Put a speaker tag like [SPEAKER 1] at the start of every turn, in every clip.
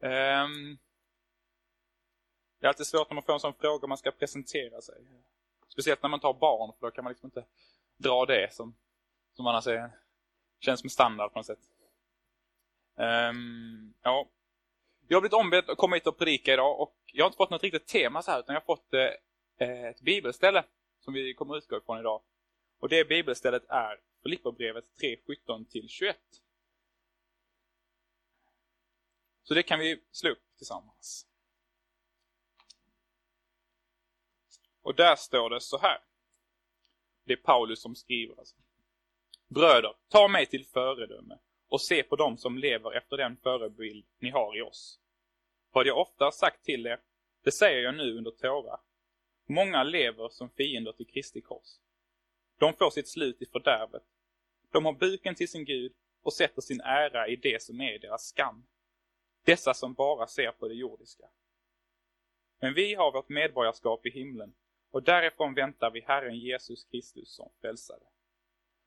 [SPEAKER 1] Um, det är alltid svårt när man får en sån fråga om man ska presentera sig. Speciellt när man tar barn, för då kan man liksom inte dra det som, som annars är, känns som standard på något sätt. Um, ja. Jag har blivit ombedd att komma hit och predika idag och jag har inte fått något riktigt tema så här utan jag har fått eh, eh ett bibelställe som vi kommer utgå ifrån idag. Och det bibelstället är Filipperbrevet 3.17-21. Så det kan vi slå upp tillsammans. Och där står det så här. Det är Paulus som skriver alltså. Bröder, ta mig till föredöme och se på dem som lever efter den förebild ni har i oss. Vad jag ofta har sagt till er, det säger jag nu under tårar. Många lever som fiender till Kristi kors. De får sitt slut i fördärvet. De har buken till sin Gud och sätter sin ära i det som är deras skam. Dessa som bara ser på det jordiska. Men vi har vårt medborgarskap i himlen och därifrån väntar vi Herren Jesus Kristus som frälsare.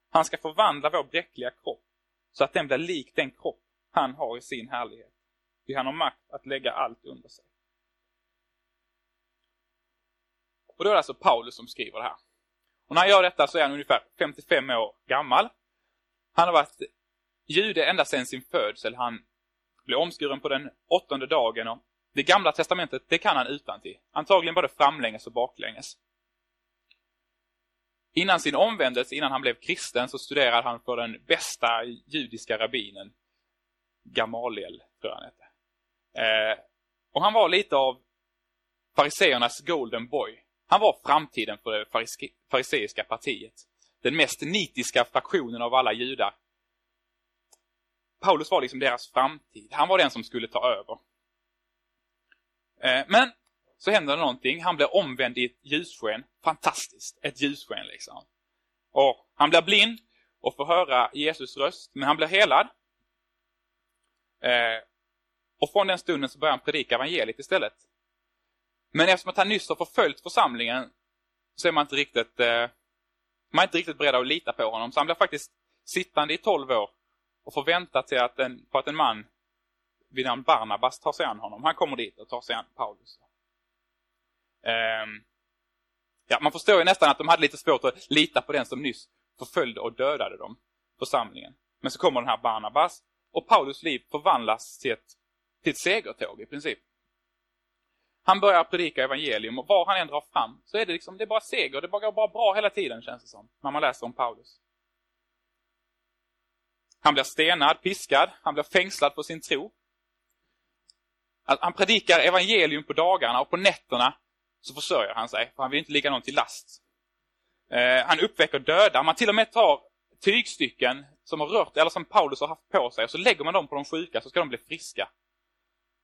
[SPEAKER 1] Han ska förvandla vår bräckliga kropp så att den blir lik den kropp han har i sin härlighet. Ty han har makt att lägga allt under sig. Och då är det alltså Paulus som skriver det här. Och när han gör detta så är han ungefär 55 år gammal. Han har varit jude ända sedan sin födsel. Han blev omskuren på den åttonde dagen och det gamla testamentet, det kan han utan till. Antagligen både framlänges och baklänges. Innan sin omvändelse, innan han blev kristen, så studerade han för den bästa judiska rabbinen, Gamaliel, tror jag han hette. Eh, och han var lite av fariseernas golden boy. Han var framtiden för det fariseiska partiet. Den mest nitiska fraktionen av alla judar. Paulus var liksom deras framtid. Han var den som skulle ta över. Eh, men så händer det någonting. Han blir omvänd i ett ljussken. Fantastiskt. Ett ljussken liksom. Och han blir blind och får höra Jesus röst. Men han blir helad. Eh, och från den stunden så börjar han predika evangeliet istället. Men eftersom att han nyss har förföljt församlingen så är man inte riktigt, eh, man är inte riktigt beredd att lita på honom. Så han blir faktiskt sittande i 12 år och får vänta till att en, på att en man vid namn Barnabas tar sig an honom. Han kommer dit och tar sig an Paulus. Um, ja, man förstår ju nästan att de hade lite svårt att lita på den som nyss förföljde och dödade dem, församlingen. Men så kommer den här Barnabas och Paulus liv förvandlas till ett, till ett segertåg i princip. Han börjar predika evangelium och var han än drar fram så är det liksom, det är bara seger. Det bara går bara bra hela tiden känns det som, när man läser om Paulus. Han blir stenad, piskad, han blir fängslad för sin tro. Han predikar evangelium på dagarna och på nätterna så försörjer han sig, för han vill inte ligga någon till last. Eh, han uppväcker döda. Man till och med tar tygstycken som har rört, eller som Paulus har haft på sig, och så lägger man dem på de sjuka så ska de bli friska.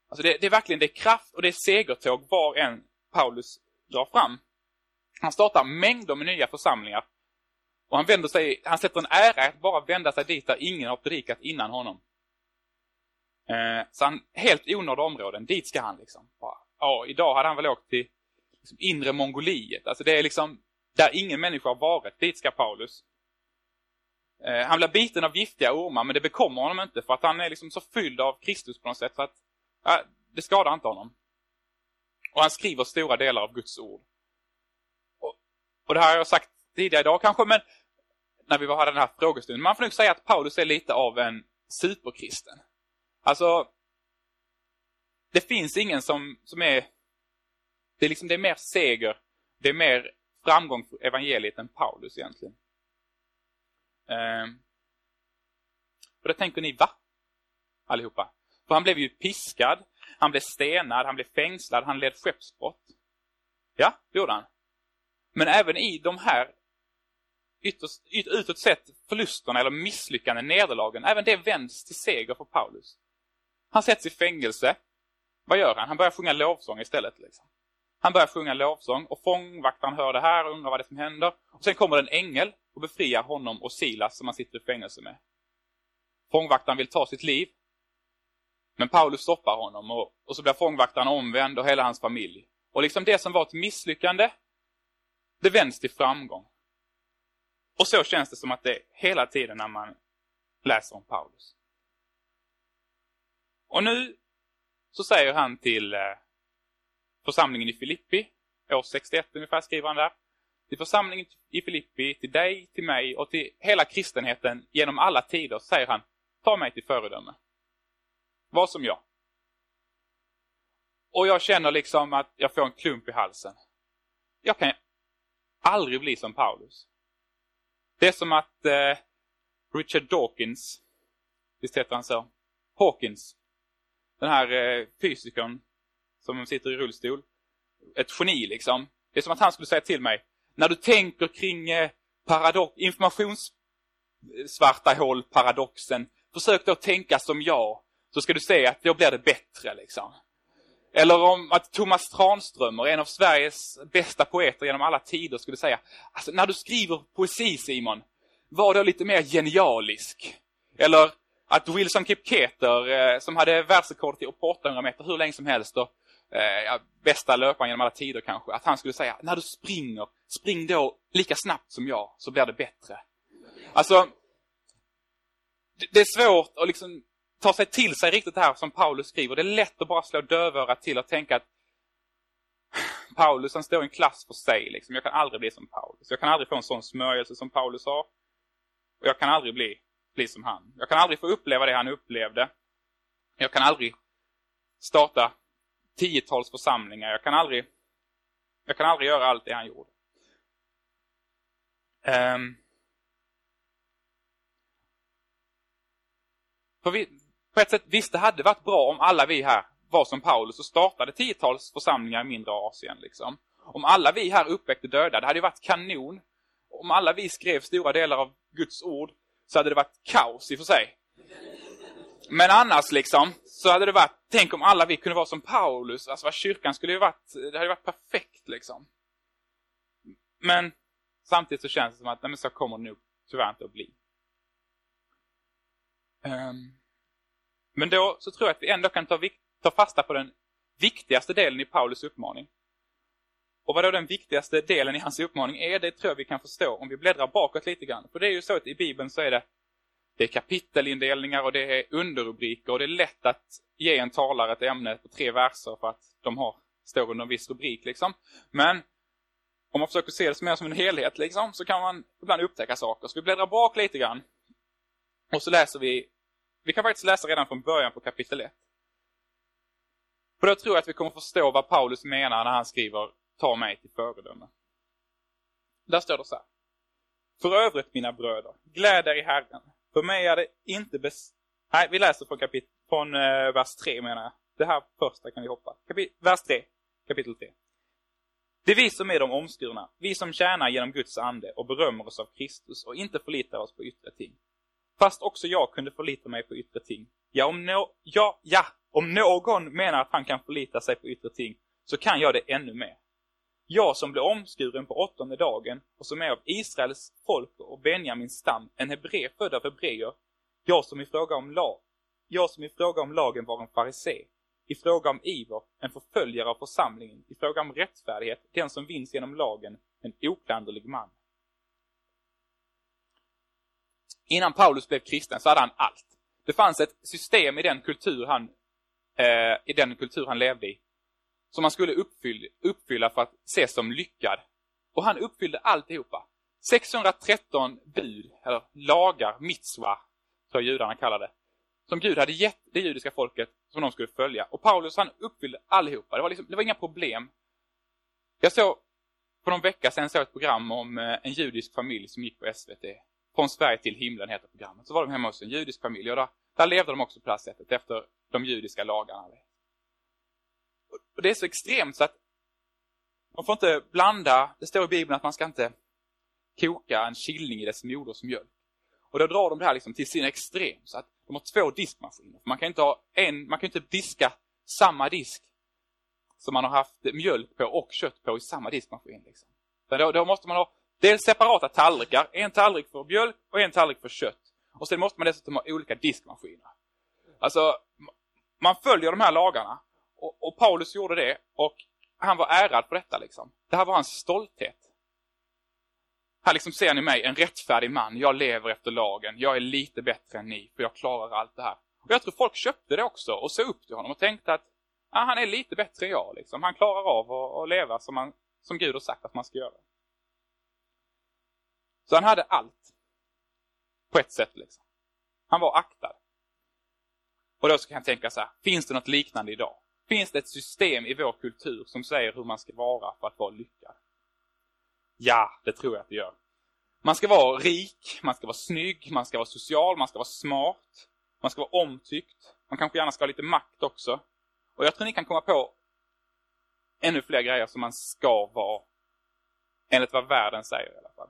[SPEAKER 1] Alltså det, det är verkligen det är kraft och det är segertåg var en Paulus drar fram. Han startar mängder med nya församlingar. Och han vänder sig, han sätter en ära att bara vända sig dit där ingen har predikat innan honom. Eh, så han, helt onådda områden, dit ska han liksom. Ja, idag hade han väl åkt till liksom, inre Mongoliet. Alltså det är liksom, där ingen människa har varit, dit ska Paulus. Eh, han blir biten av giftiga ormar, men det bekommer honom inte för att han är liksom så fylld av Kristus på något sätt. Så att, eh, det skadar inte honom. Och han skriver stora delar av Guds ord. Och, och det här har jag sagt tidigare idag kanske, men när vi hade den här frågestunden. Man får nog säga att Paulus är lite av en superkristen. Alltså, det finns ingen som, som är... Det är liksom, det är mer seger, det är mer framgång för evangeliet än Paulus egentligen. Ehm. Och då tänker ni, va? Allihopa. För han blev ju piskad, han blev stenad, han blev fängslad, han led skeppsbrott. Ja, det gjorde han. Men även i de här ytterst, yt, utåt sett förlusterna eller misslyckanden, nederlagen, även det vänds till seger för Paulus. Han sätts i fängelse. Vad gör han? Han börjar sjunga lovsång istället. Liksom. Han börjar sjunga lovsång och fångvaktaren hör det här och undrar vad det är som händer. Och Sen kommer en ängel och befriar honom och Silas som han sitter i fängelse med. Fångvaktaren vill ta sitt liv. Men Paulus stoppar honom och, och så blir fångvaktaren omvänd och hela hans familj. Och liksom det som var ett misslyckande, det vänds till framgång. Och så känns det som att det är hela tiden när man läser om Paulus. Och nu så säger han till eh, församlingen i Filippi, år 61 ungefär skriver han där. Till församlingen i Filippi, till dig, till mig och till hela kristenheten genom alla tider säger han, ta mig till föredöme. Var som jag. Och jag känner liksom att jag får en klump i halsen. Jag kan aldrig bli som Paulus. Det är som att eh, Richard Dawkins, visst heter han så? Hawkins. Den här eh, fysikern som sitter i rullstol. Ett geni liksom. Det är som att han skulle säga till mig, när du tänker kring eh, paradox, informationssvarta hål-paradoxen, försök då tänka som jag, så ska du se att då blir det bättre liksom. Eller om att Thomas Tranströmer, en av Sveriges bästa poeter genom alla tider, skulle säga alltså, när du skriver poesi Simon, var då lite mer genialisk. Eller att Wilson Kipketer, eh, som hade världsrekordet på 800 meter hur länge som helst och eh, bästa löparen genom alla tider kanske, att han skulle säga när du springer, spring då lika snabbt som jag så blir det bättre. Alltså, det är svårt att liksom ta sig till sig riktigt det här som Paulus skriver. Det är lätt att bara slå dövörat till och tänka att Paulus han står i en klass för sig. Liksom. Jag kan aldrig bli som Paulus. Jag kan aldrig få en sån smörjelse som Paulus har. Och jag kan aldrig bli, bli som han. Jag kan aldrig få uppleva det han upplevde. Jag kan aldrig starta tiotals församlingar. Jag kan aldrig, jag kan aldrig göra allt det han gjorde. Um, för vi, på ett sätt, visst det hade varit bra om alla vi här var som Paulus och startade tiotals församlingar i mindre Asien. Liksom. Om alla vi här uppväckte döda, det hade ju varit kanon. Om alla vi skrev stora delar av Guds ord så hade det varit kaos i och för sig. Men annars liksom, så hade det varit, tänk om alla vi kunde vara som Paulus. Alltså vad kyrkan skulle ju varit, det hade varit perfekt liksom. Men samtidigt så känns det som att, nej men så kommer det nog tyvärr inte att bli. Um, men då så tror jag att vi ändå kan ta, ta fasta på den viktigaste delen i Paulus uppmaning. Och vad då den viktigaste delen i hans uppmaning är, det tror jag vi kan förstå om vi bläddrar bakåt lite grann. För det är ju så att i Bibeln så är det, det är kapitelindelningar och det är underrubriker och det är lätt att ge en talare ett ämne på tre verser för att de har, står under en viss rubrik liksom. Men om man försöker se det mer som en helhet liksom, så kan man ibland upptäcka saker. Så vi bläddrar bak lite grann. Och så läser vi vi kan faktiskt läsa redan från början på kapitel 1. För då tror jag att vi kommer förstå vad Paulus menar när han skriver Ta mig till föredöme. Där står det så här. För övrigt mina bröder, gläd er i Herren. För mig är det inte bes... Nej, vi läser från, kapit... från uh, vers 3 menar jag. Det här första kan vi hoppa. Kapit... Vers 3, kapitel 3. Det är vi som är de omskurna, vi som tjänar genom Guds ande och berömmer oss av Kristus och inte förlitar oss på yttre ting. Fast också jag kunde förlita mig på yttre ting. Ja, om, no ja, ja, om någon menar att han kan förlita sig på yttre ting, så kan jag det ännu mer. Jag som blev omskuren på åttonde dagen och som är av Israels folk och Benjamins stam, en Hebre född av hebreer, jag som i fråga om lag, jag som i fråga om lagen var en farisé, i fråga om iver, en förföljare av församlingen, i fråga om rättfärdighet, den som vinns genom lagen, en oklanderlig man. Innan Paulus blev kristen så hade han allt. Det fanns ett system i den kultur han, eh, i den kultur han levde i som han skulle uppfylla, uppfylla för att ses som lyckad. Och han uppfyllde alltihopa. 613 bud, eller lagar, mitzvah, tror jag judarna kallar det, som Gud hade gett det judiska folket som de skulle följa. Och Paulus han uppfyllde allihopa. Det var, liksom, det var inga problem. Jag såg för någon vecka sedan såg ett program om eh, en judisk familj som gick på SVT. Från Sverige till himlen heter programmet. Så var de hemma hos en judisk familj och där, där levde de också på det här sättet efter de judiska lagarna. Och det är så extremt så att man får inte blanda, det står i Bibeln att man ska inte koka en killing i dess moders mjölk. Och då drar de det här liksom till sin extrem så att de har två diskmaskiner. Man kan inte ha en, man kan inte diska samma disk som man har haft mjölk på och kött på i samma diskmaskin. Liksom. Då, då måste man ha Dels separata tallrikar, en tallrik för mjölk och en tallrik för kött. Och sen måste man dessutom ha olika diskmaskiner. Alltså, man följer de här lagarna. Och, och Paulus gjorde det och han var ärad på detta liksom. Det här var hans stolthet. Här liksom ser ni mig, en rättfärdig man. Jag lever efter lagen. Jag är lite bättre än ni, för jag klarar allt det här. Och jag tror folk köpte det också och såg upp till honom och tänkte att ah, han är lite bättre än jag. Liksom. Han klarar av att, att leva som, man, som Gud har sagt att man ska göra. Så han hade allt. På ett sätt liksom. Han var aktad. Och då så kan jag tänka så här, finns det något liknande idag? Finns det ett system i vår kultur som säger hur man ska vara för att vara lyckad? Ja, det tror jag att det gör. Man ska vara rik, man ska vara snygg, man ska vara social, man ska vara smart, man ska vara omtyckt. Man kanske gärna ska ha lite makt också. Och jag tror ni kan komma på ännu fler grejer som man ska vara. Enligt vad världen säger i alla fall.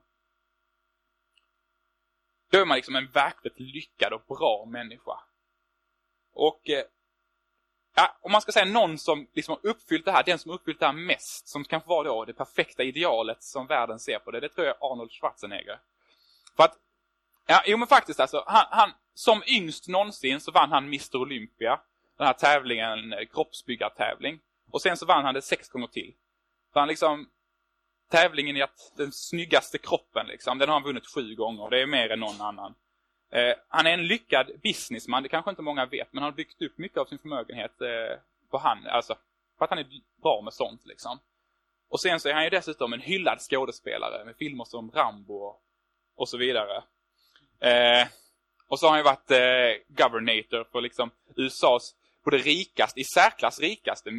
[SPEAKER 1] Då är man liksom en verkligt lyckad och bra människa. Och eh, ja, om man ska säga någon som liksom har uppfyllt det här, den som har uppfyllt det här mest, som kan var vara då det perfekta idealet som världen ser på det, det tror jag är Arnold Schwarzenegger. För att, ja, jo men faktiskt alltså, han, han som yngst någonsin så vann han Mr Olympia, den här tävlingen, eh, kroppsbyggartävling. Och sen så vann han det sex gånger till. Så han liksom, tävlingen i att den snyggaste kroppen liksom, den har han vunnit sju gånger. Det är mer än någon annan. Eh, han är en lyckad businessman, det kanske inte många vet, men han har byggt upp mycket av sin förmögenhet eh, på han, alltså, för att han är bra med sånt liksom. Och sen så är han ju dessutom en hyllad skådespelare med filmer som Rambo och, så vidare. Eh, och så har han ju varit eh, governator för liksom USAs både rikaste, i särklass rikaste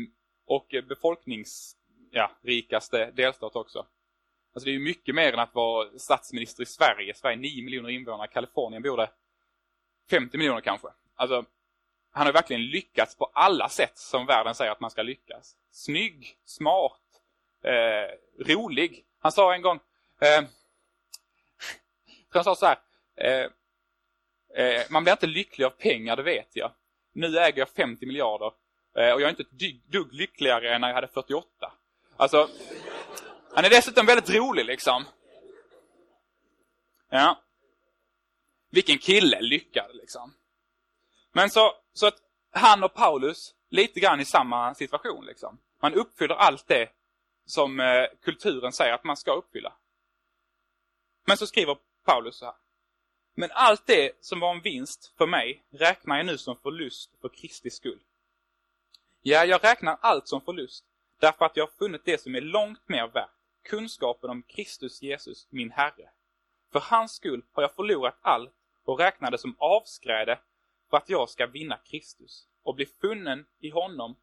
[SPEAKER 1] och eh, befolknings, ja, rikaste delstat också. Alltså det är ju mycket mer än att vara statsminister i Sverige. Sverige är 9 miljoner invånare. Kalifornien bor det 50 miljoner kanske. Alltså, han har verkligen lyckats på alla sätt som världen säger att man ska lyckas. Snygg, smart, eh, rolig. Han sa en gång, eh, han sa så här, eh, eh, man blir inte lycklig av pengar, det vet jag. Nu äger jag 50 miljarder eh, och jag är inte ett dugg lyckligare än när jag hade 48. Alltså, han är dessutom väldigt rolig liksom. Ja. Vilken kille, lyckad liksom. Men så, så att han och Paulus, lite grann i samma situation liksom. Man uppfyller allt det som eh, kulturen säger att man ska uppfylla. Men så skriver Paulus så här. Men allt det som var en vinst för mig räknar jag nu som förlust för Kristi skull. Ja, jag räknar allt som förlust därför att jag har funnit det som är långt mer värt kunskapen om Kristus Jesus, min Herre. För hans skull har jag förlorat allt och räknar det som avskräde för att jag ska vinna Kristus och bli funnen i honom,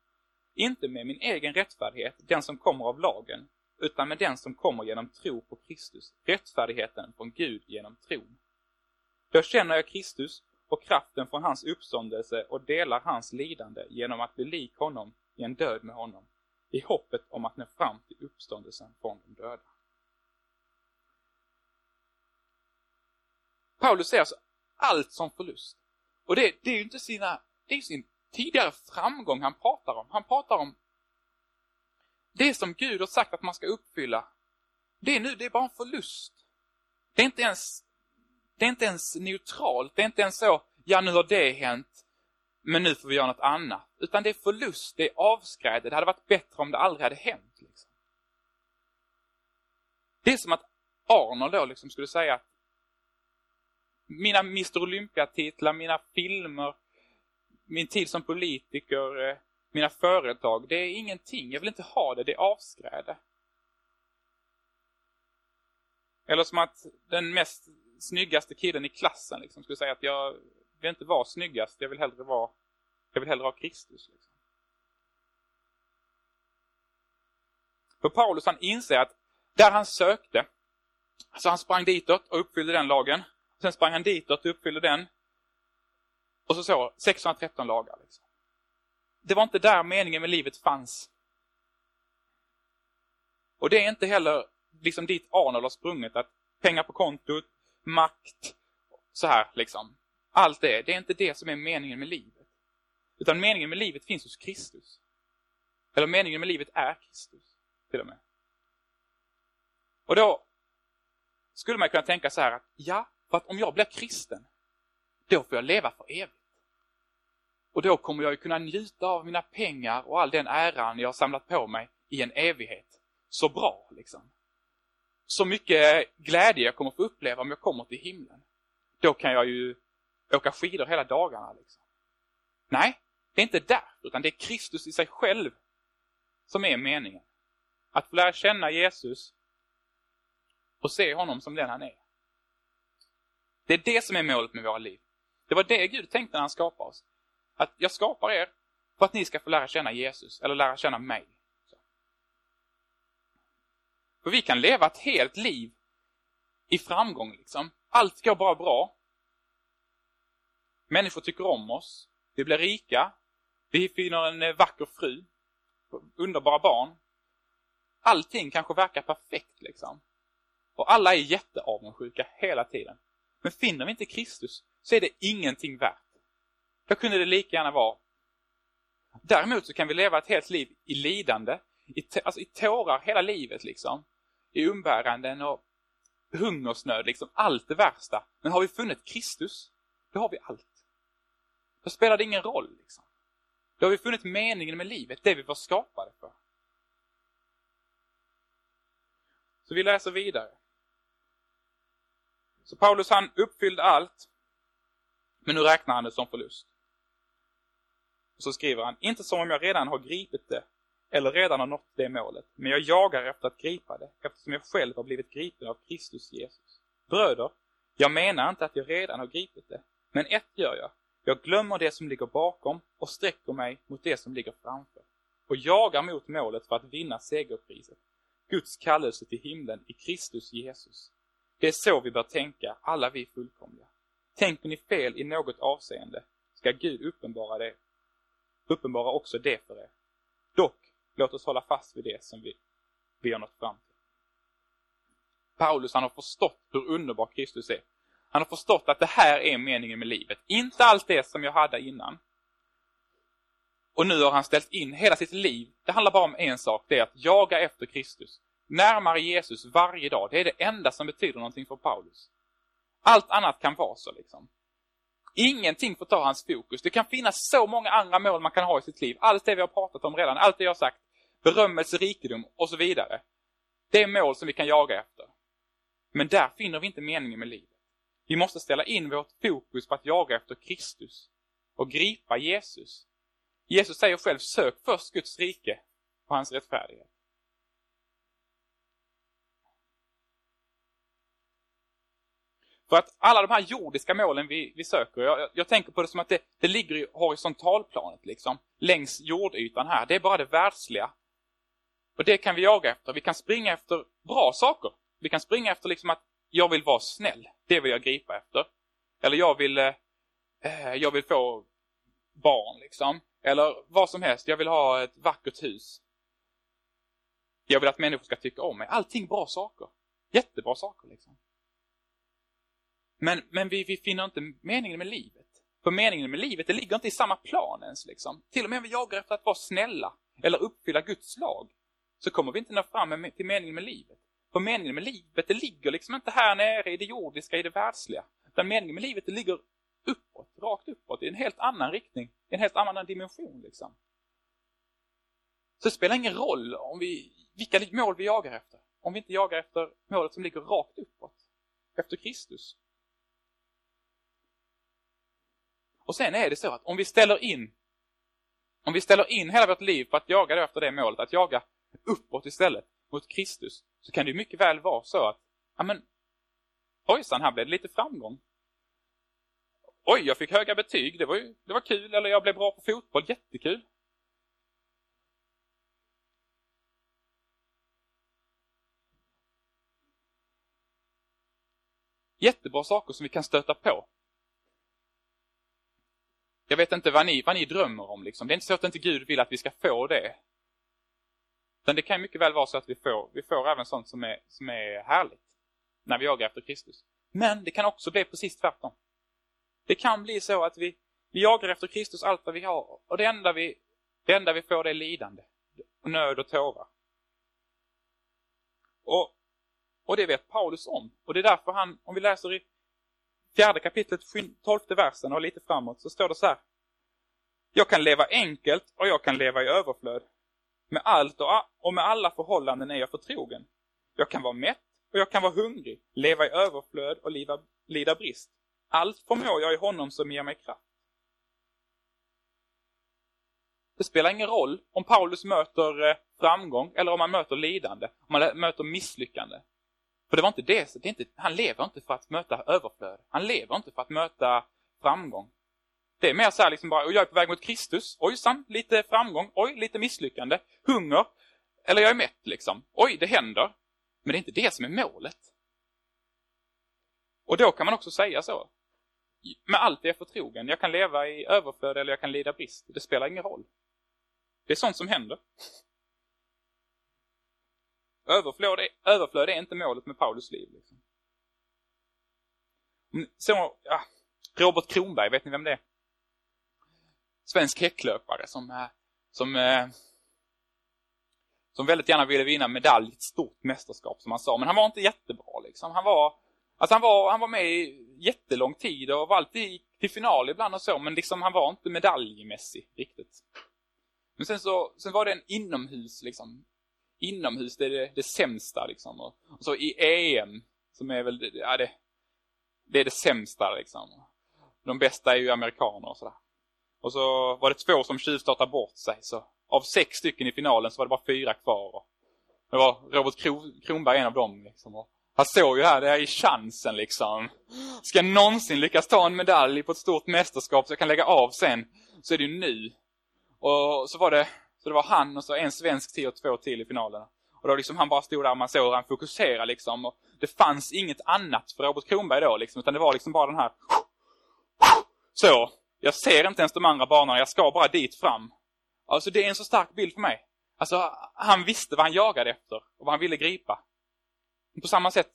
[SPEAKER 1] inte med min egen rättfärdighet, den som kommer av lagen, utan med den som kommer genom tro på Kristus, rättfärdigheten från Gud genom tron. Då känner jag Kristus och kraften från hans uppståndelse och delar hans lidande genom att bli lik honom i en död med honom i hoppet om att nå fram till uppståndelsen från de döda. Paulus ser alltså allt som förlust. Och det, det är ju inte sina, det är sin tidigare framgång han pratar om. Han pratar om det som Gud har sagt att man ska uppfylla. Det är nu, det är bara en förlust. Det är inte ens, det är inte ens neutralt. Det är inte ens så, ja nu har det hänt, men nu får vi göra något annat. Utan det är förlust, det är avskräde. Det hade varit bättre om det aldrig hade hänt. Liksom. Det är som att Arnold då liksom skulle säga att mina Mr Olympia-titlar, mina filmer, min tid som politiker, eh, mina företag, det är ingenting. Jag vill inte ha det, det är avskräde. Eller som att den mest snyggaste killen i klassen liksom skulle säga att jag vill inte vara snyggast, jag vill hellre vara jag vill hellre ha Kristus. Liksom. För Paulus han inser att där han sökte, så han sprang ditåt och uppfyllde den lagen. Sen sprang han ditåt och uppfyllde den. Och så så, 613 lagar. Liksom. Det var inte där meningen med livet fanns. Och det är inte heller liksom dit Arnold har sprungit, att pengar på kontot, makt, så här liksom. Allt det, det är inte det som är meningen med livet. Utan meningen med livet finns hos Kristus. Eller meningen med livet är Kristus, till och med. Och då skulle man kunna tänka så här att, ja, för att om jag blir kristen, då får jag leva för evigt. Och då kommer jag ju kunna njuta av mina pengar och all den äran jag har samlat på mig i en evighet. Så bra, liksom. Så mycket glädje jag kommer få uppleva om jag kommer till himlen. Då kan jag ju åka skidor hela dagarna, liksom. Nej, Det är inte därför, utan det är Kristus i sig själv som är meningen. Att få lära känna Jesus och se honom som den han är. Det är det som är målet med våra liv. Det var det Gud tänkte när han skapade oss. Att jag skapar er för att ni ska få lära känna Jesus, eller lära känna mig. För vi kan leva ett helt liv i framgång liksom. Allt går bara bra. Människor tycker om oss. Vi blir rika. Vi finner en eh, vacker fru. Underbara barn. Allting kanske verkar perfekt liksom. Och alla är jätteavundsjuka hela tiden. Men finner vi inte Kristus så är det ingenting värt. Då kunde det lika gärna vara. Däremot så kan vi leva ett helt liv i lidande, i, alltså i tårar hela livet liksom. I umbäranden och hungersnöd, liksom allt det värsta. Men har vi funnit Kristus, då har vi allt. Då spelar det ingen roll liksom. Då har vi funnit meningen med livet, det vi var skapade för. Så vi läser vidare. Så Paulus han uppfyllde allt, men nu räknar han det som förlust. Och så skriver han, inte som om jag redan har gripit det eller redan har nått det målet, men jag jagar efter att gripa det eftersom jag själv har blivit gripen av Kristus Jesus. Bröder, jag menar inte att jag redan har gripit det, men ett gör jag. Jag glömmer det som ligger bakom och sträcker mig mot det som ligger framför och jagar mot målet för att vinna segerpriset, Guds kallelse till himlen i Kristus Jesus. Det är så vi bör tänka, alla vi fullkomliga. Tänker ni fel i något avseende, ska Gud uppenbara det, uppenbara också det för er. Dock, låt oss hålla fast vid det som vi, vi har nått fram till. Paulus, han har förstått hur underbar Kristus är. Han har förstått att det här är meningen med livet. Inte allt det som jag hade innan. Och nu har han ställt in hela sitt liv. Det handlar bara om en sak, det är att jaga efter Kristus närmare Jesus varje dag. Det är det enda som betyder någonting för Paulus. Allt annat kan vara så liksom. Ingenting får ta hans fokus. Det kan finnas så många andra mål man kan ha i sitt liv. Allt det vi har pratat om redan, allt det jag har sagt. Berömmelse, rikedom och så vidare. Det är mål som vi kan jaga efter. Men där finner vi inte meningen med livet. Vi måste ställa in vårt fokus på att jaga efter Kristus och gripa Jesus. Jesus säger själv, sök först Guds rike och hans rättfärdighet. För att alla de här jordiska målen vi, vi söker, jag, jag, tänker på det som att det, det ligger i horisontalplanet liksom, längs jordytan här. Det är bara det världsliga. Och det kan vi jaga efter. Vi kan springa efter bra saker. Vi kan springa efter liksom att jag vill vara snäll. Det vill jag gripa efter. Eller jag vill, eh, eh, jag vill få barn liksom. Eller vad som helst. Jag vill ha ett vackert hus. Jag vill att människor ska tycka om mig. Allting bra saker. Jättebra saker liksom. Men, men vi, vi finner inte meningen med livet. För meningen med livet, det ligger inte i samma plan ens liksom. Till och med om vi jagar efter att vara snälla eller uppfylla Guds lag, så kommer vi inte nå fram till meningen med livet. För meningen med livet, det ligger liksom inte här nere i det jordiska, i det världsliga. Utan meningen med livet, det ligger uppåt, rakt uppåt, i en helt annan riktning, i en helt annan dimension liksom. Så det spelar ingen roll om vi, vilka mål vi jagar efter. Om vi inte jagar efter målet som ligger rakt uppåt, efter Kristus. Och sen är det så att om vi ställer in om vi ställer in hela vårt liv på att jaga efter det målet, att jaga uppåt istället, mot Kristus, så kan det mycket väl vara så att, ja men, ojsan, här blev det lite framgång. Oj, jag fick höga betyg, det var ju, det var kul, eller jag blev bra på fotboll, jättekul. Jättebra saker som vi kan stöta på. Jag vet inte vad ni, vad ni drömmer om liksom. Det är inte så att inte Gud vill att vi ska få det. Utan det kan mycket väl vara så att vi får, vi får även sånt som är, som är härligt. När vi jagar efter Kristus. Men det kan också bli precis tvärtom. Det kan bli så att vi, vi jagar efter Kristus allt vad vi har. Och det enda vi, det enda vi får det är lidande. Och nöd och tårar. Och, och det vet Paulus om. Och det är därför han, om vi läser i fjärde kapitlet, tolfte versen och lite framåt så står det så här. Jag kan leva enkelt och jag kan leva i överflöd. Med allt och med alla förhållanden är jag förtrogen. Jag kan vara mätt och jag kan vara hungrig, leva i överflöd och lida, lida brist. Allt förmår jag i honom som ger mig kraft. Det spelar ingen roll om Paulus möter eh, framgång eller om han möter lidande, om han möter misslyckande. För det var inte det, det är inte, han lever inte för att möta överflöd. Han lever inte för att möta framgång. Det är mer så här liksom bara, jag är på väg mot Kristus, ojsan, lite framgång, oj, lite misslyckande, hunger, eller jag är mätt liksom. Oj, det händer. Men det är inte det som är målet. Och då kan man också säga så. Med allt är jag förtrogen. Jag kan leva i överflöd eller jag kan lida brist. Det spelar ingen roll. Det är sånt som händer. Överflöd är, överflöd är inte målet med Paulus liv. Liksom. Så, ja, Robert Kronberg, vet ni vem det är? Svensk häcklöpare som, eh, som, eh, som väldigt gärna ville vinna medalj i ett stort mästerskap som han sa. Men han var inte jättebra liksom. Han var, alltså han var, han var med i jättelång tid och var alltid till final ibland och så. Men liksom han var inte medaljmässig riktigt. Men sen så, sen var det en inomhus liksom. Inomhus, det är det, det sämsta liksom. Och, och, så i EM, som är väl, ja det, det är det sämsta liksom. De bästa är ju amerikaner och sådär. Och så var det två som tjuvstartade bort sig. Så av sex stycken i finalen så var det bara fyra kvar. Och det var Robert Kronberg en av dem. Liksom. Och han såg ju här, det är chansen liksom. Ska jag någonsin lyckas ta en medalj på ett stort mästerskap så jag kan lägga av sen, så är det ju nu. Och så var det, så det var han och så en svensk till och två till i finalen. Och då liksom han bara stod där och man såg han fokusera liksom. Och det fanns inget annat för Robert Kronberg då liksom, utan det var liksom bara den här så. Jag ser inte ens de andra banorna, jag ska bara dit fram. Alltså det är en så stark bild för mig. Alltså han visste vad han jagade efter och vad han ville gripa. På samma sätt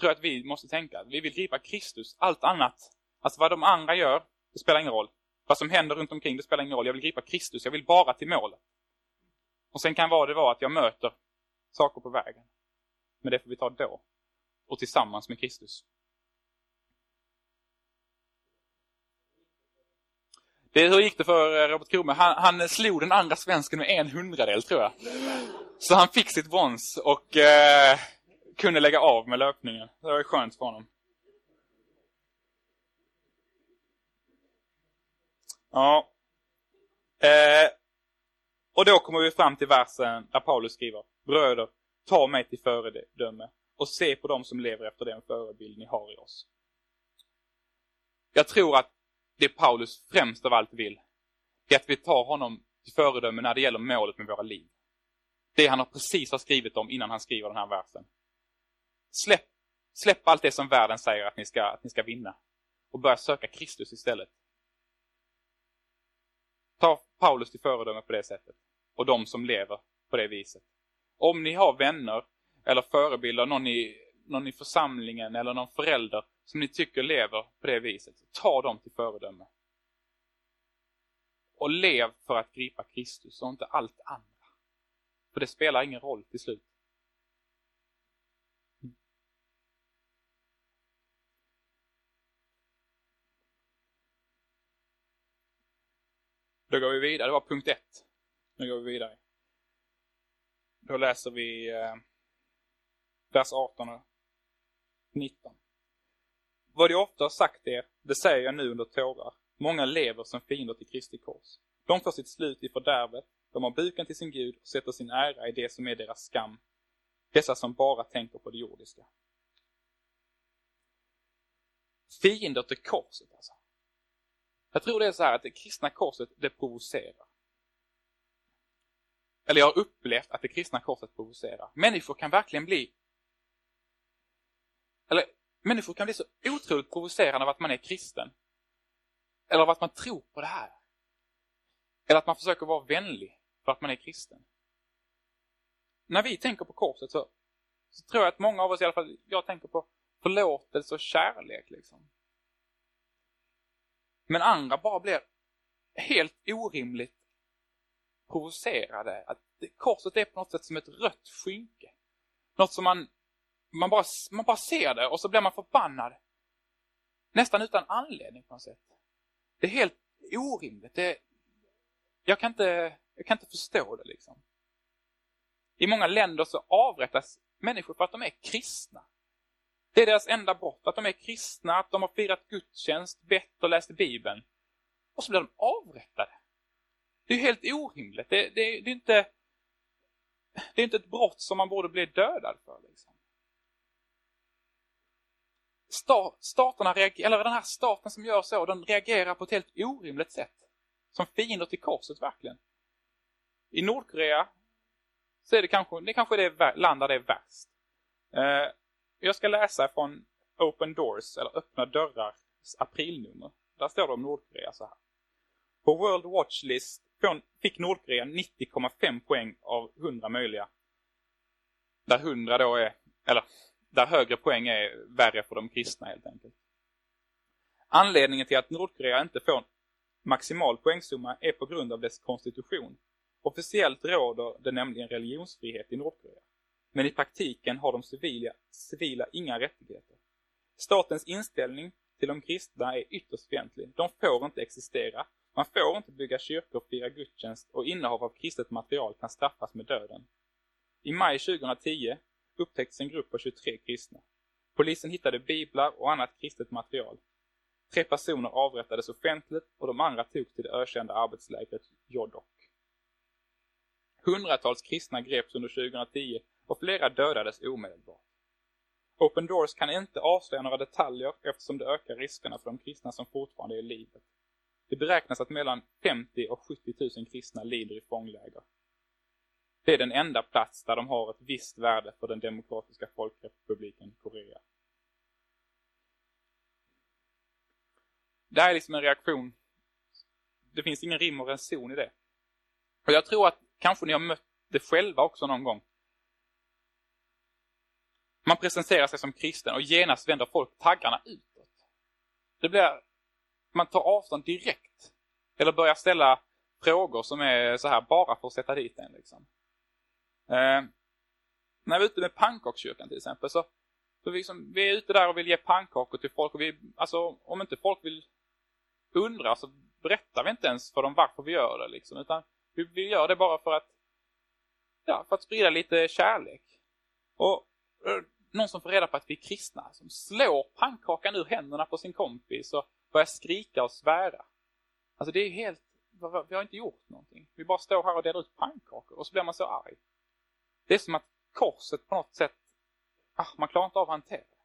[SPEAKER 1] tror jag att vi måste tänka. Vi vill gripa Kristus, allt annat. Alltså vad de andra gör, det spelar ingen roll. Vad som händer runt omkring, det spelar ingen roll. Jag vill gripa Kristus, jag vill bara till målet. Och sen kan vad det vara att jag möter saker på vägen. Men det får vi ta då. Och tillsammans med Kristus. Det, hur gick det för eh, Robert Kronberg? Han, han slog den andra svensken med en hundradel tror jag. Så han fick sitt brons och eh, kunde lägga av med löpningen. Det var skönt för honom. Ja. Eh, och då kommer vi fram till versen där Paulus skriver. Bröder, ta mig till föredöme och se på dem som lever efter den förebild ni har i oss. Jag tror att det Paulus främst av allt vill, det är att vi tar honom till föredöme när det gäller målet med våra liv. Det han har precis har skrivit om innan han skriver den här versen. Släpp, släpp allt det som världen säger att ni, ska, att ni ska vinna och börja söka Kristus istället. Ta Paulus till föredöme på det sättet och de som lever på det viset. Om ni har vänner eller förebilder, någon i, någon i församlingen eller någon förälder som ni tycker lever på det viset, ta dem till föredöme. Och lev för att gripa Kristus och inte allt andra. För det spelar ingen roll till slut. Då går vi vidare. Det var punkt ett. Nu går vi vidare. Då läser vi eh, vers 18 och 19. Vad jag ofta har sagt er, det säger jag nu under tårar. Många lever som fiender till Kristi kors. De får sitt slut i fördärvet, de har buken till sin Gud och sätter sin ära i det som är deras skam. Dessa som bara tänker på det jordiska. Fiender till korset alltså. Jag tror det är så här att det kristna korset, det provocerar. Eller jag har upplevt att det kristna korset provocerar. Människor kan verkligen bli eller människor kan bli så otroligt provocerade av att man är kristen. Eller av att man tror på det här. Eller att man försöker vara vänlig för att man är kristen. När vi tänker på korset så, så tror jag att många av oss, i alla fall jag tänker på förlåtelse och kärlek. liksom. Men andra bara blir helt orimligt provocerade. Att korset är på något sätt som ett rött skynke. Något som man man bara, man bara ser det och så blir man förbannad. Nästan utan anledning på något sätt. Det är helt orimligt. Det, jag, kan inte, jag kan inte förstå det liksom. I många länder så avrättas människor för att de är kristna. Det är deras enda brott, att de är kristna, att de har firat gudstjänst, bett och läst Bibeln. Och så blir de avrättade. Det är helt orimligt. Det, det, det, är inte, det är inte ett brott som man borde bli dödad för. Liksom staterna reagerar, eller den här staten som gör så, den reagerar på ett helt orimligt sätt. Som fiender till korset verkligen. I Nordkorea så är det kanske det kanske det land där det är värst. Eh, jag ska läsa från Open Doors, eller Öppna dörrars aprilnummer. Där står det om Nordkorea så här. På World Watch List fick Nordkorea 90,5 poäng av 100 möjliga. Där 100 då är, eller där högre poäng är värre för de kristna helt enkelt. Anledningen till att Nordkorea inte får maximal poängsumma är på grund av dess konstitution. Officiellt råder det nämligen religionsfrihet i Nordkorea. Men i praktiken har de civila, civila inga rättigheter. Statens inställning till de kristna är ytterst fientlig. De får inte existera. Man får inte bygga kyrkor, fira gudstjänst och innehav av kristet material kan straffas med döden. I maj 2010 upptäcktes en grupp på 23 kristna. Polisen hittade biblar och annat kristet material. Tre personer avrättades offentligt och de andra togs till det ökända arbetslägret Jodok. Hundratals kristna greps under 2010 och flera dödades omedelbart. Open Doors kan inte avslöja några detaljer eftersom det ökar riskerna för de kristna som fortfarande är i livet. Det beräknas att mellan 50 och 70 000 kristna lider i fångläger. Det är den enda plats där de har ett visst värde för den demokratiska folkrepubliken Korea. Det här är liksom en reaktion. Det finns ingen rim och reson i det. Och jag tror att kanske ni har mött det själva också någon gång. Man presenterar sig som kristen och genast vänder folk taggarna utåt. Det blir, man tar avstånd direkt. Eller börjar ställa frågor som är så här bara för att sätta dit en liksom. Eh, när vi är ute med pannkakskyrkan till exempel så, så vi, liksom, vi är ute där och vill ge pannkakor till folk och vi, alltså om inte folk vill undra så berättar vi inte ens för dem varför vi gör det liksom, utan vi, vi gör det bara för att ja, för att sprida lite kärlek. Och eh, någon som får reda på att vi är kristna, som slår pannkakan ur händerna på sin kompis och börjar skrika och svära. Alltså det är helt, vi har inte gjort någonting. Vi bara står här och delar ut pannkakor och så blir man så arg. Det är som att korset på något sätt, ah, man klarar inte av att hantera det.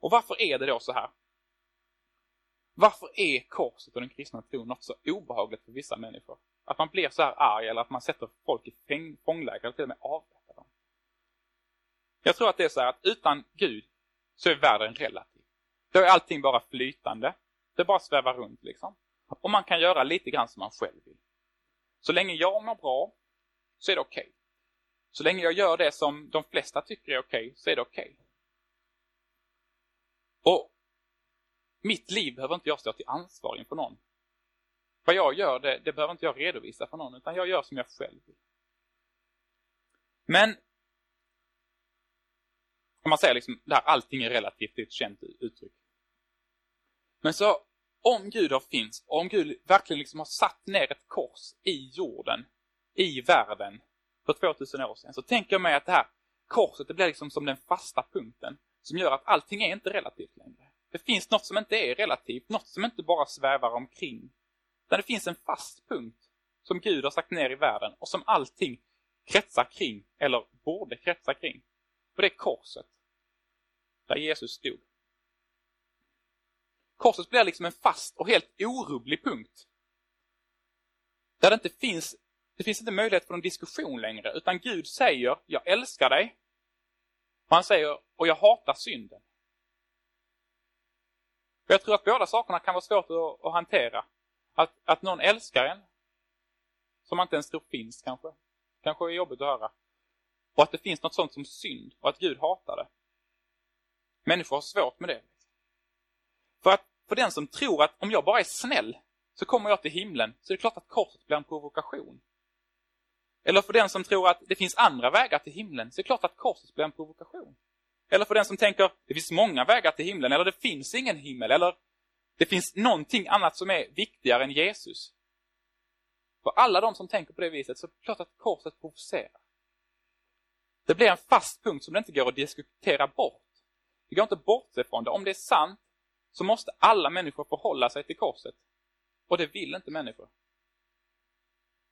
[SPEAKER 1] Och varför är det då så här? Varför är korset och den kristna tron något så obehagligt för vissa människor? Att man blir så här arg eller att man sätter folk i fångläger eller till och med avrättar dem. Jag tror att det är så här att utan Gud så är världen relativ. Då är allting bara flytande. Det bara svävar runt liksom. Och man kan göra lite grann som man själv vill. Så länge jag mår bra så är det okej. Okay. Så länge jag gör det som de flesta tycker är okej okay, så är det okej. Okay. Och mitt liv behöver inte jag stå till ansvar inför någon. Vad jag gör, det, det behöver inte jag redovisa för någon, utan jag gör som jag själv vill. Men om man säger liksom, det här allting är relativt, det är ett känt uttryck. Men så, om Gud har finns, om Gud verkligen liksom har satt ner ett kors i jorden, i världen, för 2000 år sedan, så tänker jag mig att det här korset, det blir liksom som den fasta punkten, som gör att allting är inte relativt längre. Det finns något som inte är relativt, något som inte bara svävar omkring. Utan det finns en fast punkt som Gud har sagt ner i världen och som allting kretsar kring, eller borde kretsa kring. Och det är korset. Där Jesus stod. Korset blir liksom en fast och helt orubblig punkt. Där det inte finns, det finns inte möjlighet för någon diskussion längre, utan Gud säger, jag älskar dig. Och han säger, och jag hatar synden. Och jag tror att båda sakerna kan vara svårt att, att hantera. Att, att någon älskar en, som man inte ens tror finns kanske. Kanske är jobbigt att höra. Och att det finns något sånt som synd och att Gud hatar det. Människor har svårt med det. För att för den som tror att om jag bara är snäll så kommer jag till himlen så är det klart att korset blir en provokation. Eller för den som tror att det finns andra vägar till himlen så är det klart att korset blir en provokation. Eller för den som tänker det finns många vägar till himlen eller det finns ingen himmel eller det finns någonting annat som är viktigare än Jesus. För alla de som tänker på det viset så är det klart att korset provocerar. Det blir en fast punkt som det inte går att diskutera bort. Det går inte att bortse från det. Om det är sant så måste alla människor förhålla sig till korset. Och det vill inte människor.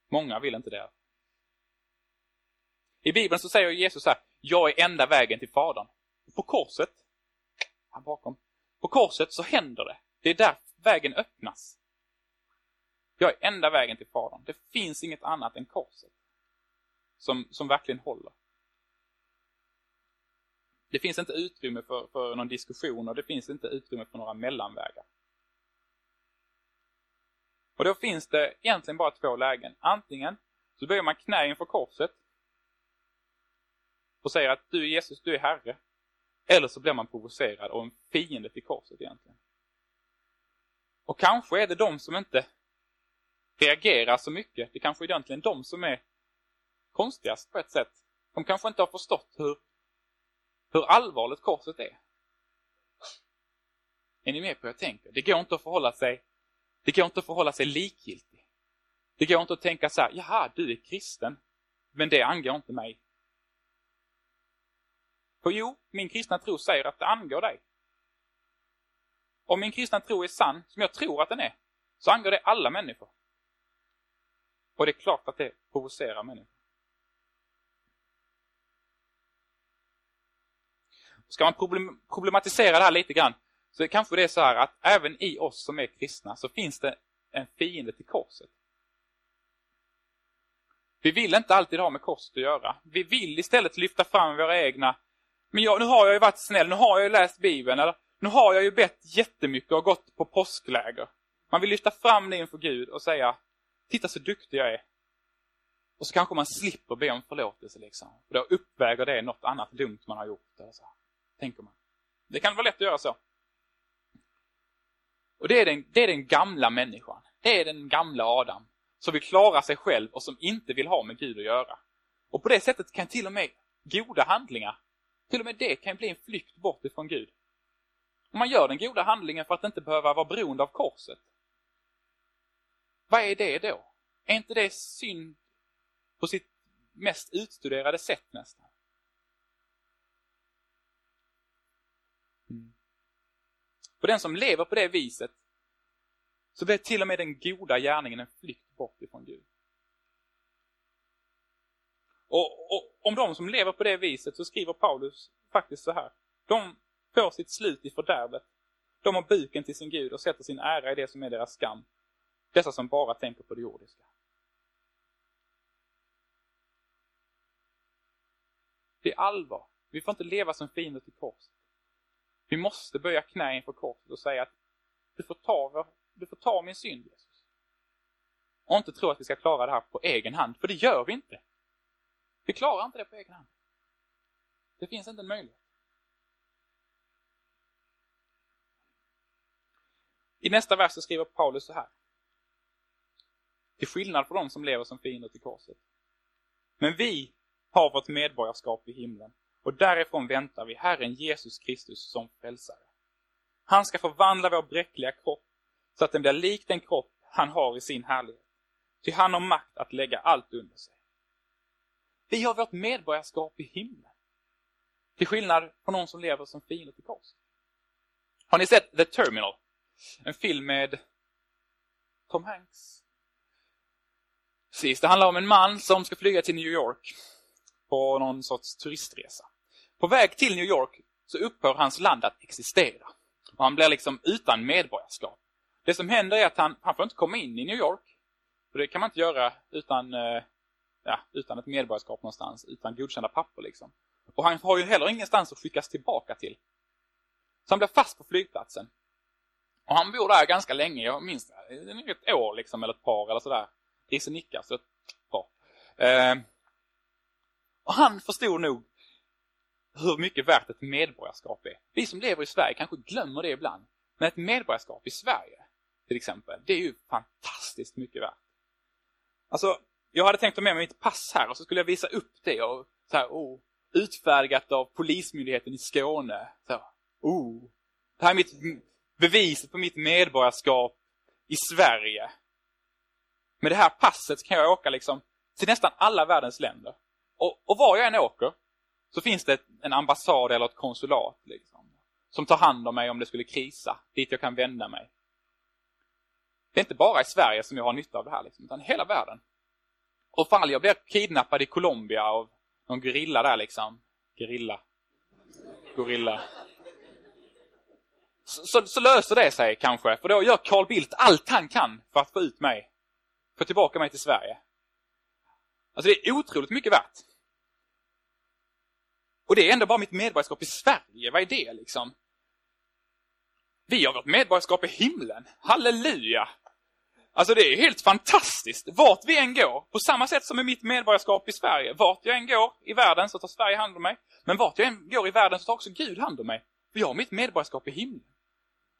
[SPEAKER 1] Många vill inte det. I Bibeln så säger Jesus så här, jag är enda vägen till Fadern. På korset, här bakom, på korset så händer det. Det är där vägen öppnas. Jag är enda vägen till Fadern. Det finns inget annat än korset. Som, som verkligen håller. Det finns inte utrymme för, för någon diskussion och det finns inte utrymme för några mellanvägar. Och då finns det egentligen bara två lägen. Antingen så böjer man knä inför korset och säger att du Jesus, du är Herre. Eller så blir man provocerad och en fiende till korset egentligen. Och kanske är det de som inte reagerar så mycket. Det kanske är egentligen de som är konstigast på ett sätt. De kanske inte har förstått hur, hur allvarligt korset är. Är ni med på hur jag tänker? Det går inte att förhålla sig det går inte att förhålla sig likgiltig. Det går inte att tänka så här, jaha, du är kristen, men det angår inte mig. För jo, min kristna tro säger att det angår dig. Om min kristna tro är sann, som jag tror att den är, så angår det alla människor. Och det är klart att det provocerar människor. Ska man problematisera det här lite grann så kanske det är så här att även i oss som är kristna så finns det en fiende till korset. Vi vill inte alltid ha med korset att göra. Vi vill istället lyfta fram våra egna men jag, nu har jag ju varit snäll, nu har jag ju läst Bibeln, eller nu har jag ju bett jättemycket och gått på påskläger. Man vill lyfta fram det inför Gud och säga, titta så duktig jag är. Och så kanske man slipper be om förlåtelse liksom. För då uppväger det något annat dumt man har gjort. Eller så. Tänker man. Det kan vara lätt att göra så. Och det är, den, det är den gamla människan. Det är den gamla Adam. Som vill klara sig själv och som inte vill ha med Gud att göra. Och på det sättet kan till och med goda handlingar, till och med det kan bli en flykt bort ifrån Gud. Om man gör den goda handlingen för att inte behöva vara beroende av korset. Vad är det då? Är inte det synd på sitt mest utstuderade sätt nästan? Mm. För den som lever på det viset så blir till och med den goda gärningen en flykt bort ifrån Gud. Och, och, om de som lever på det viset så skriver Paulus faktiskt så här. De får sitt slut i fördärvet. De har buken till sin Gud och sätter sin ära i det som är deras skam. Dessa som bara tänker på det jordiska. Det är allvar. Vi får inte leva som fiender till korset. Vi måste böja knä inför korset och säga att du får ta, du får ta min synd Jesus. Och inte tro att vi ska klara det här på egen hand, för det gör vi inte. Vi klarar inte det på egen hand. Det finns inte en möjlighet. I nästa vers så skriver Paulus så här. Till skillnad från de som lever som fiender till korset. Men vi har vårt medborgarskap i himlen och därifrån väntar vi Herren Jesus Kristus som frälsare. Han ska förvandla vår bräckliga kropp så att den blir lik den kropp han har i sin härlighet. Ty han har makt att lägga allt under sig. Vi har vårt medborgarskap i himlen. Till skillnad från någon som lever som fiende till kors. Har ni sett The Terminal? En film med Tom Hanks. Precis, det handlar om en man som ska flyga till New York på någon sorts turistresa. På väg till New York så upphör hans land att existera. Och han blir liksom utan medborgarskap. Det som händer är att han, han får inte komma in i New York. För det kan man inte göra utan, eh, ja, utan ett medborgarskap någonstans, utan godkända papper liksom. Och han har ju heller ingenstans att skickas tillbaka till. Så han blir fast på flygplatsen. Och han bor där ganska länge, jag minns det, ett år liksom, eller ett par eller sådär. Risse nickar, så ett par. Eh, och han förstod nog hur mycket värt ett medborgarskap är. Vi som lever i Sverige kanske glömmer det ibland. Men ett medborgarskap i Sverige, till exempel, det är ju fantastiskt mycket värt. Alltså, jag hade tänkt ta med mig mitt pass här och så skulle jag visa upp det och så här, oh, utfärdigat av Polismyndigheten i Skåne. Så, oh, det här är mitt beviset på mitt medborgarskap i Sverige. Med det här passet kan jag åka liksom till nästan alla världens länder. Och, och var jag än åker så finns det en ambassad eller ett konsulat liksom, som tar hand om mig om det skulle krisa, dit jag kan vända mig. Det är inte bara i Sverige som jag har nytta av det här, liksom, utan hela världen. Och fall jag blir kidnappad i Colombia av någon gorilla där liksom. Gorilla. Gorilla. Så, så, så, löser det sig kanske, för då gör Carl Bildt allt han kan för att få ut mig. Få tillbaka mig till Sverige. Alltså det är otroligt mycket värt. Och det är ändå bara mitt medborgarskap i Sverige, vad är det liksom? Vi har vårt medborgarskap i himlen, halleluja! Alltså det är helt fantastiskt. Vart vi än går, på samma sätt som med mitt medborgarskap i Sverige. Vart jag än går i världen så tar Sverige hand om mig. Men vart jag än går i världen så tar också Gud hand om mig. För jag har mitt medborgarskap i himlen.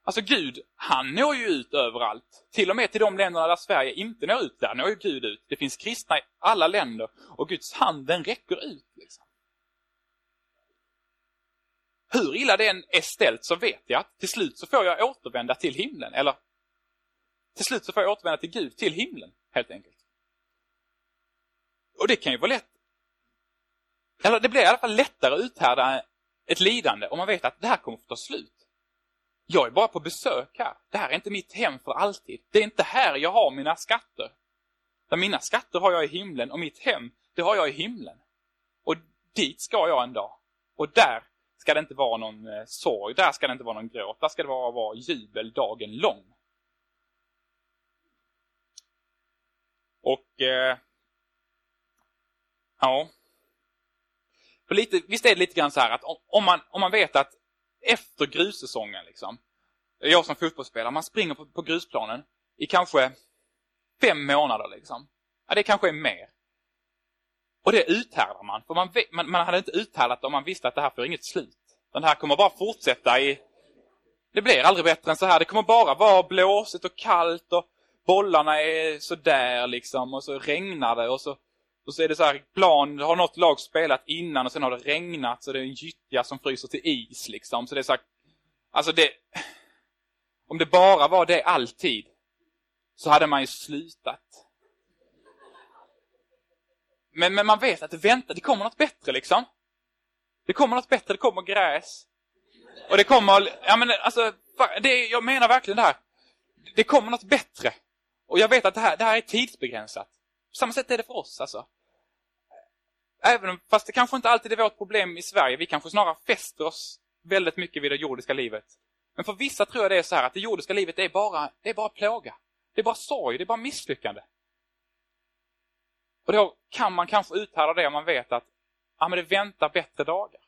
[SPEAKER 1] Alltså Gud, han når ju ut överallt. Till och med till de länderna där Sverige inte når ut, där når ju Gud ut. Det finns kristna i alla länder och Guds hand den räcker ut. Liksom. Hur illa det än är ställt så vet jag att till slut så får jag återvända till himlen. Eller till slut så får jag återvända till Gud, till himlen, helt enkelt. Och det kan ju vara lätt. Eller det blir i alla fall lättare att uthärda ett lidande om man vet att det här kommer att ta slut. Jag är bara på besök här. Det här är inte mitt hem för alltid. Det är inte här jag har mina skatter. För mina skatter har jag i himlen och mitt hem, det har jag i himlen. Och dit ska jag en dag. Och där ska det inte vara någon eh, sorg, där ska det inte vara någon gråt. Där ska det vara, vara jubel dagen lång. Och... Eh, ja. För lite, visst är det lite grann så här att om, man, om man vet att efter grussäsongen liksom. Jag som fotbollsspelare, man springer på, på grusplanen i kanske fem månader liksom. Ja, det kanske är mer. Och det uthärdar man. För man, man, man hade inte uthärdat det om man visste att det här får inget slut. Den här kommer bara fortsätta i... Det blir aldrig bättre än så här. Det kommer bara vara blåsigt och kallt och bollarna är sådär liksom och så regnar det och så, och så är det så här plan, har något lag spelat innan och sen har det regnat så det är en gyttja som fryser till is liksom. Så det är så här, alltså det... Om det bara var det alltid så hade man ju slutat. Men, men man vet att det väntar, det kommer något bättre liksom. Det kommer något bättre, det kommer gräs. Och det kommer, ja men alltså, det, jag menar verkligen det här. Det kommer något bättre. Och jag vet att det här, det här är tidsbegränsat. På samma sätt är det för oss alltså. Även om, fast det kanske inte alltid är vårt problem i Sverige. Vi kanske snarare fäster oss väldigt mycket vid det jordiska livet. Men för vissa tror jag det är så här att det jordiska livet är bara, det är bara plåga. Det är bara sorg, det är bara misslyckande. Och då kan man kanske uthärda det om man vet att ja, men det väntar bättre dagar.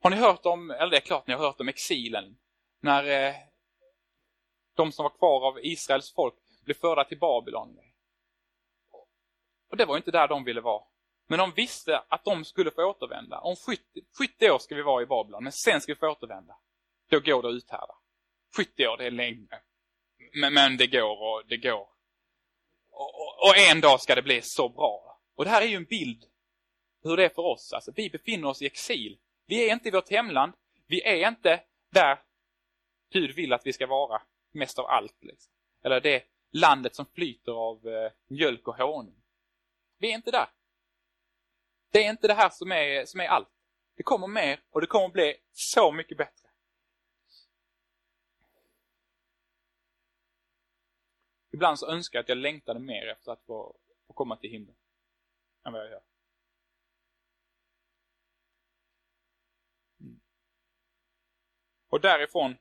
[SPEAKER 1] Har ni hört om, eller det är klart ni har hört om exilen. När eh, de som var kvar av Israels folk bli förda till Babylon. Och det var inte där de ville vara. Men de visste att de skulle få återvända. Om 70, 70 år ska vi vara i Babylon, men sen ska vi få återvända. Då går det att uthärda. 70 år, det är länge. Men, men det går och det går. Och, och, och, en dag ska det bli så bra. Och det här är ju en bild hur det är för oss. Alltså, vi befinner oss i exil. Vi är inte i vårt hemland. Vi är inte där Gud vill att vi ska vara mest av allt. Liksom. Eller det landet som flyter av eh, mjölk och honung. Vi är inte där. Det är inte det här som är, som är allt. Det kommer mer och det kommer bli så mycket bättre. Ibland så önskar jag att jag längtade mer efter att få, få komma till himlen. Än vad jag gör. Mm. Och därifrån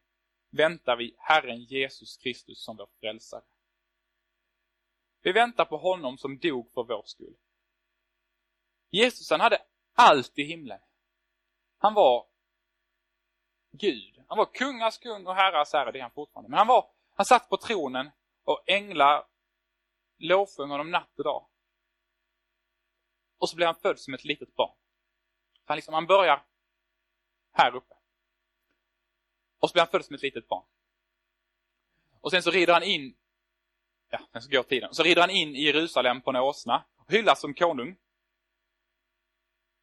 [SPEAKER 1] väntar vi Herren Jesus Kristus som vår frälsare. Vi väntar på honom som dog för vår skull. Jesus han hade allt i himlen. Han var Gud. Han var kungars kung och herrars herre, det är han fortfarande. Men han var, han satt på tronen och änglar lovsjöng honom natt och dag. Och så blev han född som ett litet barn. Han, liksom, han börjar här uppe. Och så blir han född som ett litet barn. Och sen så rider han in, ja, sen så går tiden, så rider han in i Jerusalem på en åsna, hyllas som konung.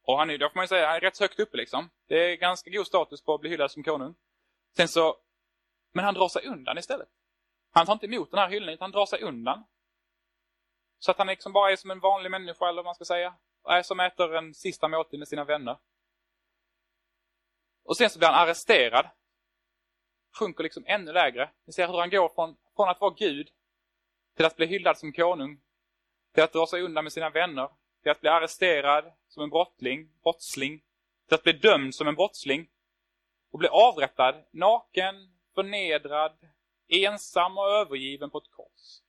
[SPEAKER 1] Och han är, då får man ju säga, han är rätt högt uppe liksom. Det är ganska god status på att bli hyllad som konung. Sen så, men han drar sig undan istället. Han tar inte emot den här hyllningen, han drar sig undan. Så att han liksom bara är som en vanlig människa, eller vad man ska säga. Är som äter en sista måltid med sina vänner. Och sen så blir han arresterad sjunker liksom ännu lägre. Ni ser hur han går från, från att vara Gud till att bli hyllad som konung. till att dra sig undan med sina vänner, till att bli arresterad som en brottsling, brottsling, till att bli dömd som en brottsling och bli avrättad, naken, förnedrad, ensam och övergiven på ett kors.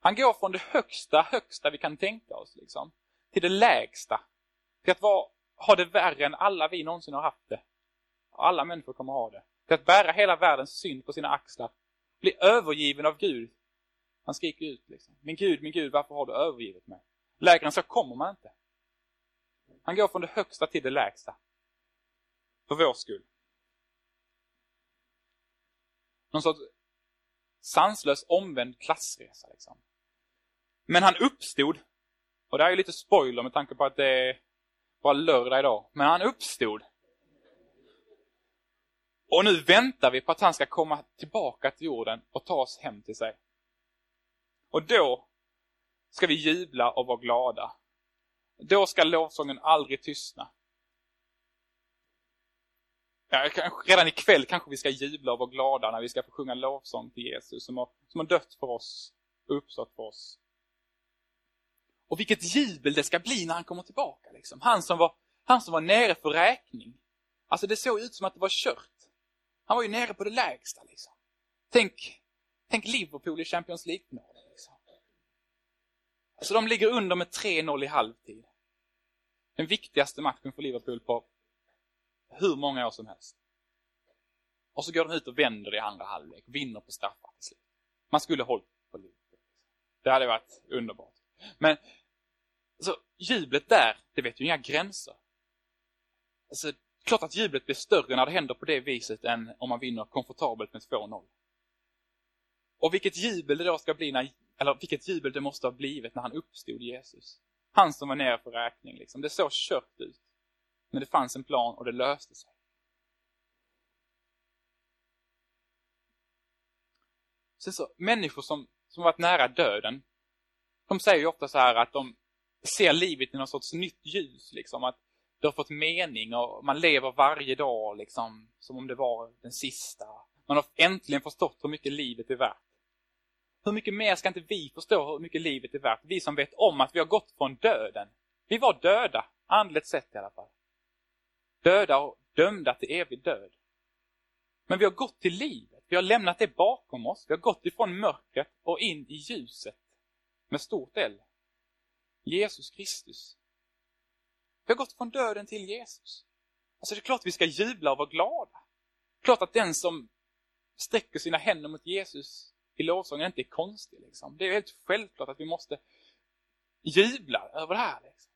[SPEAKER 1] Han går från det högsta, högsta vi kan tänka oss, liksom, till det lägsta. Till att vara, ha det värre än alla vi någonsin har haft det. Alla människor kommer ha det. Till att bära hela världens synd på sina axlar. Bli övergiven av Gud. Han skriker ut liksom. Min Gud, min Gud, varför har du övergivit mig? Lägre än så kommer man inte. Han går från det högsta till det lägsta. För vår skull. Någon sorts sanslös omvänd klassresa liksom. Men han uppstod. Och det här är lite spoiler med tanke på att det är bara lördag idag. Men han uppstod. Och nu väntar vi på att han ska komma tillbaka till jorden och ta oss hem till sig. Och då ska vi jubla och vara glada. Då ska lovsången aldrig tystna. Ja, redan ikväll kanske vi ska jubla och vara glada när vi ska få sjunga lovsång till Jesus som har, som har dött för oss och uppstått för oss. Och vilket jubel det ska bli när han kommer tillbaka. Liksom. Han, som var, han som var nere för räkning. Alltså det såg ut som att det var kört. Han var ju nere på det lägsta. Liksom. Tänk, tänk Liverpool i Champions League-final. Så Alltså de ligger under med 3-0 i halvtid. Den viktigaste matchen för Liverpool på hur många år som helst. Och så går de ut och vänder i andra halvlek, vinner på straffar till slut. Man skulle hållit på Liverpool. Det hade varit underbart. Men alltså, jublet där, det vet ju inga gränser. Alltså, klart att jublet blir större när det händer på det viset än om man vinner komfortabelt med 2-0. Och vilket jubel det då ska bli när, eller vilket jubel det måste ha blivit när han uppstod Jesus. Han som var nere för räkning liksom. Det såg kört ut. Men det fanns en plan och det löste sig. Sen så, människor som, som varit nära döden, de säger ju ofta så här att de ser livet i någon sorts nytt ljus. Liksom, att det har fått mening och man lever varje dag liksom, som om det var den sista. Man har äntligen förstått hur mycket livet är värt. Hur mycket mer ska inte vi förstå hur mycket livet är värt? Vi som vet om att vi har gått från döden. Vi var döda, andligt sett i alla fall. Döda och dömda till evig död. Men vi har gått till livet. Vi har lämnat det bakom oss. Vi har gått ifrån mörkret och in i ljuset. Med stort L. Jesus Kristus. Vi har gått från döden till Jesus. Alltså det är klart vi ska jubla och vara glada. Klart att den som sträcker sina händer mot Jesus i lovsången inte är konstig. Liksom. Det är helt självklart att vi måste jubla över det här. Liksom.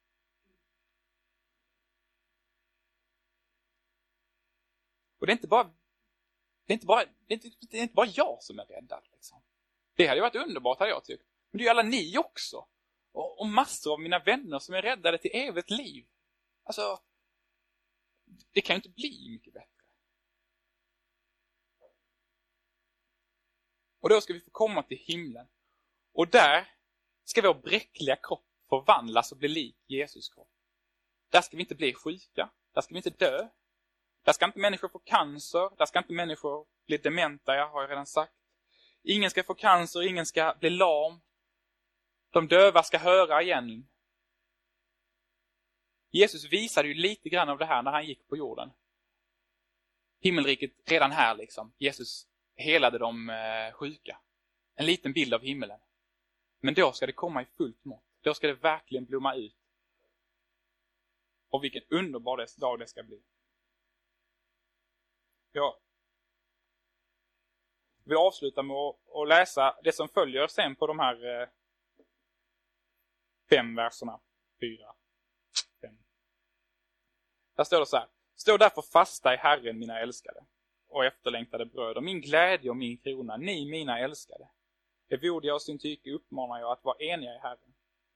[SPEAKER 1] Och det är inte bara det är inte bara, det är inte, det är inte bara jag som är räddad. Liksom. Det hade varit underbart hade jag tyckt. Men det är ju alla ni också. Och, och massor av mina vänner som är räddade till evigt liv. Alltså, det kan ju inte bli mycket bättre. Och då ska vi få komma till himlen. Och där ska vår bräckliga kropp förvandlas och bli lik Jesus kropp. Där ska vi inte bli sjuka. Där ska vi inte dö. Där ska inte människor få cancer. Där ska inte människor bli dementa, jag har jag redan sagt. Ingen ska få cancer, ingen ska bli lam. De döva ska höra igen. Jesus visade ju lite grann av det här när han gick på jorden. Himmelriket redan här liksom. Jesus helade de eh, sjuka. En liten bild av himmelen. Men då ska det komma i fullt mått. Då ska det verkligen blomma ut. Och vilken underbar dag det ska bli. Jag vill avsluta med att läsa det som följer sen på de här eh, fem verserna. Fyra, fem. Där står det så här. Stå därför fasta i Herren, mina älskade och efterlängtade bröder, min glädje och min krona, ni mina älskade. Evodiga och Syntyke uppmanar jag att vara eniga i Herren.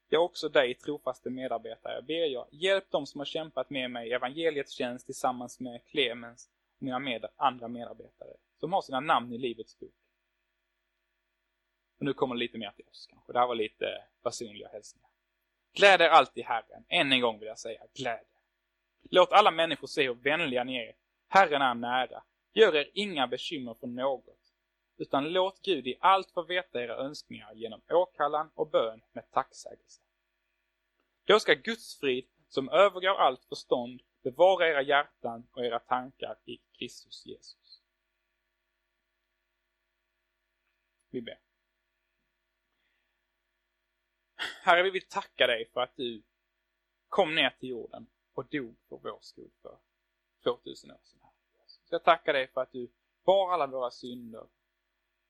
[SPEAKER 1] Jag också dig, trofaste medarbetare, ber jag, hjälp dem som har kämpat med mig i evangeliets tjänst tillsammans med Clemens och mina med, andra medarbetare, som har sina namn i Livets bok. Och nu kommer det lite mer till oss kanske. Det här var lite personliga hälsningar. Gläd er alltid Herren. Än en gång vill jag säga, gläd er. Låt alla människor se hur vänliga ni är. Herren är nära. Gör er inga bekymmer för något. utan låt Gud i allt få veta era önskningar genom åkallan och bön med tacksägelse. Då ska Guds frid, som övergår allt förstånd, bevara era hjärtan och era tankar i Kristus Jesus. Vi ber. Herre, vi vill tacka dig för att du kom ner till jorden och dog för vår skull för 2000 år sedan. Så jag tackar dig för att du bar alla våra synder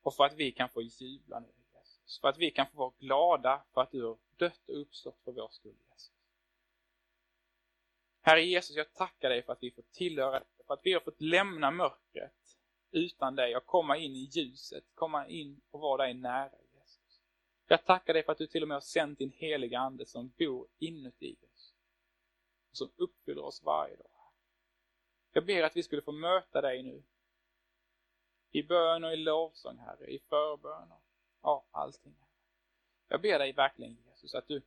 [SPEAKER 1] och för att vi kan få jubla nu, Jesus. För att vi kan få vara glada för att du har dött och uppstått för vår skull, Jesus. Herre Jesus, jag tackar dig för att vi får tillhöra, dig, för att vi har fått lämna mörkret utan dig och komma in i ljuset, komma in och vara dig nära, Jesus. Jag tackar dig för att du till och med har sänt din heliga Ande som bor inuti oss. Och som uppfyller oss varje dag. Jag ber att vi skulle få möta dig nu. I bön och i lovsång, Herre, i förbön och ja, allting. Jag ber dig verkligen, Jesus, att du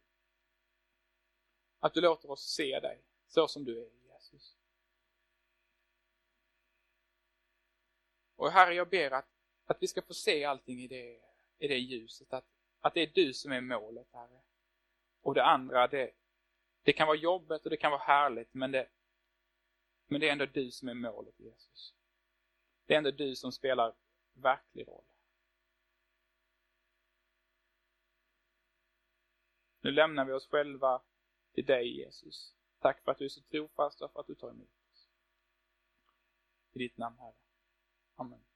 [SPEAKER 1] att du låter oss se dig så som du är, Jesus. Och Herre, jag ber att, att vi ska få se allting i det, i det ljuset, att, att det är du som är målet, Herre. Och det andra, det, det kan vara jobbet och det kan vara härligt, men det, men det är ändå du som är målet, Jesus. Det är ändå du som spelar verklig roll. Nu lämnar vi oss själva till dig, Jesus. Tack för att du är så trofast och för att du tar emot oss. I ditt namn, Herre. Amen.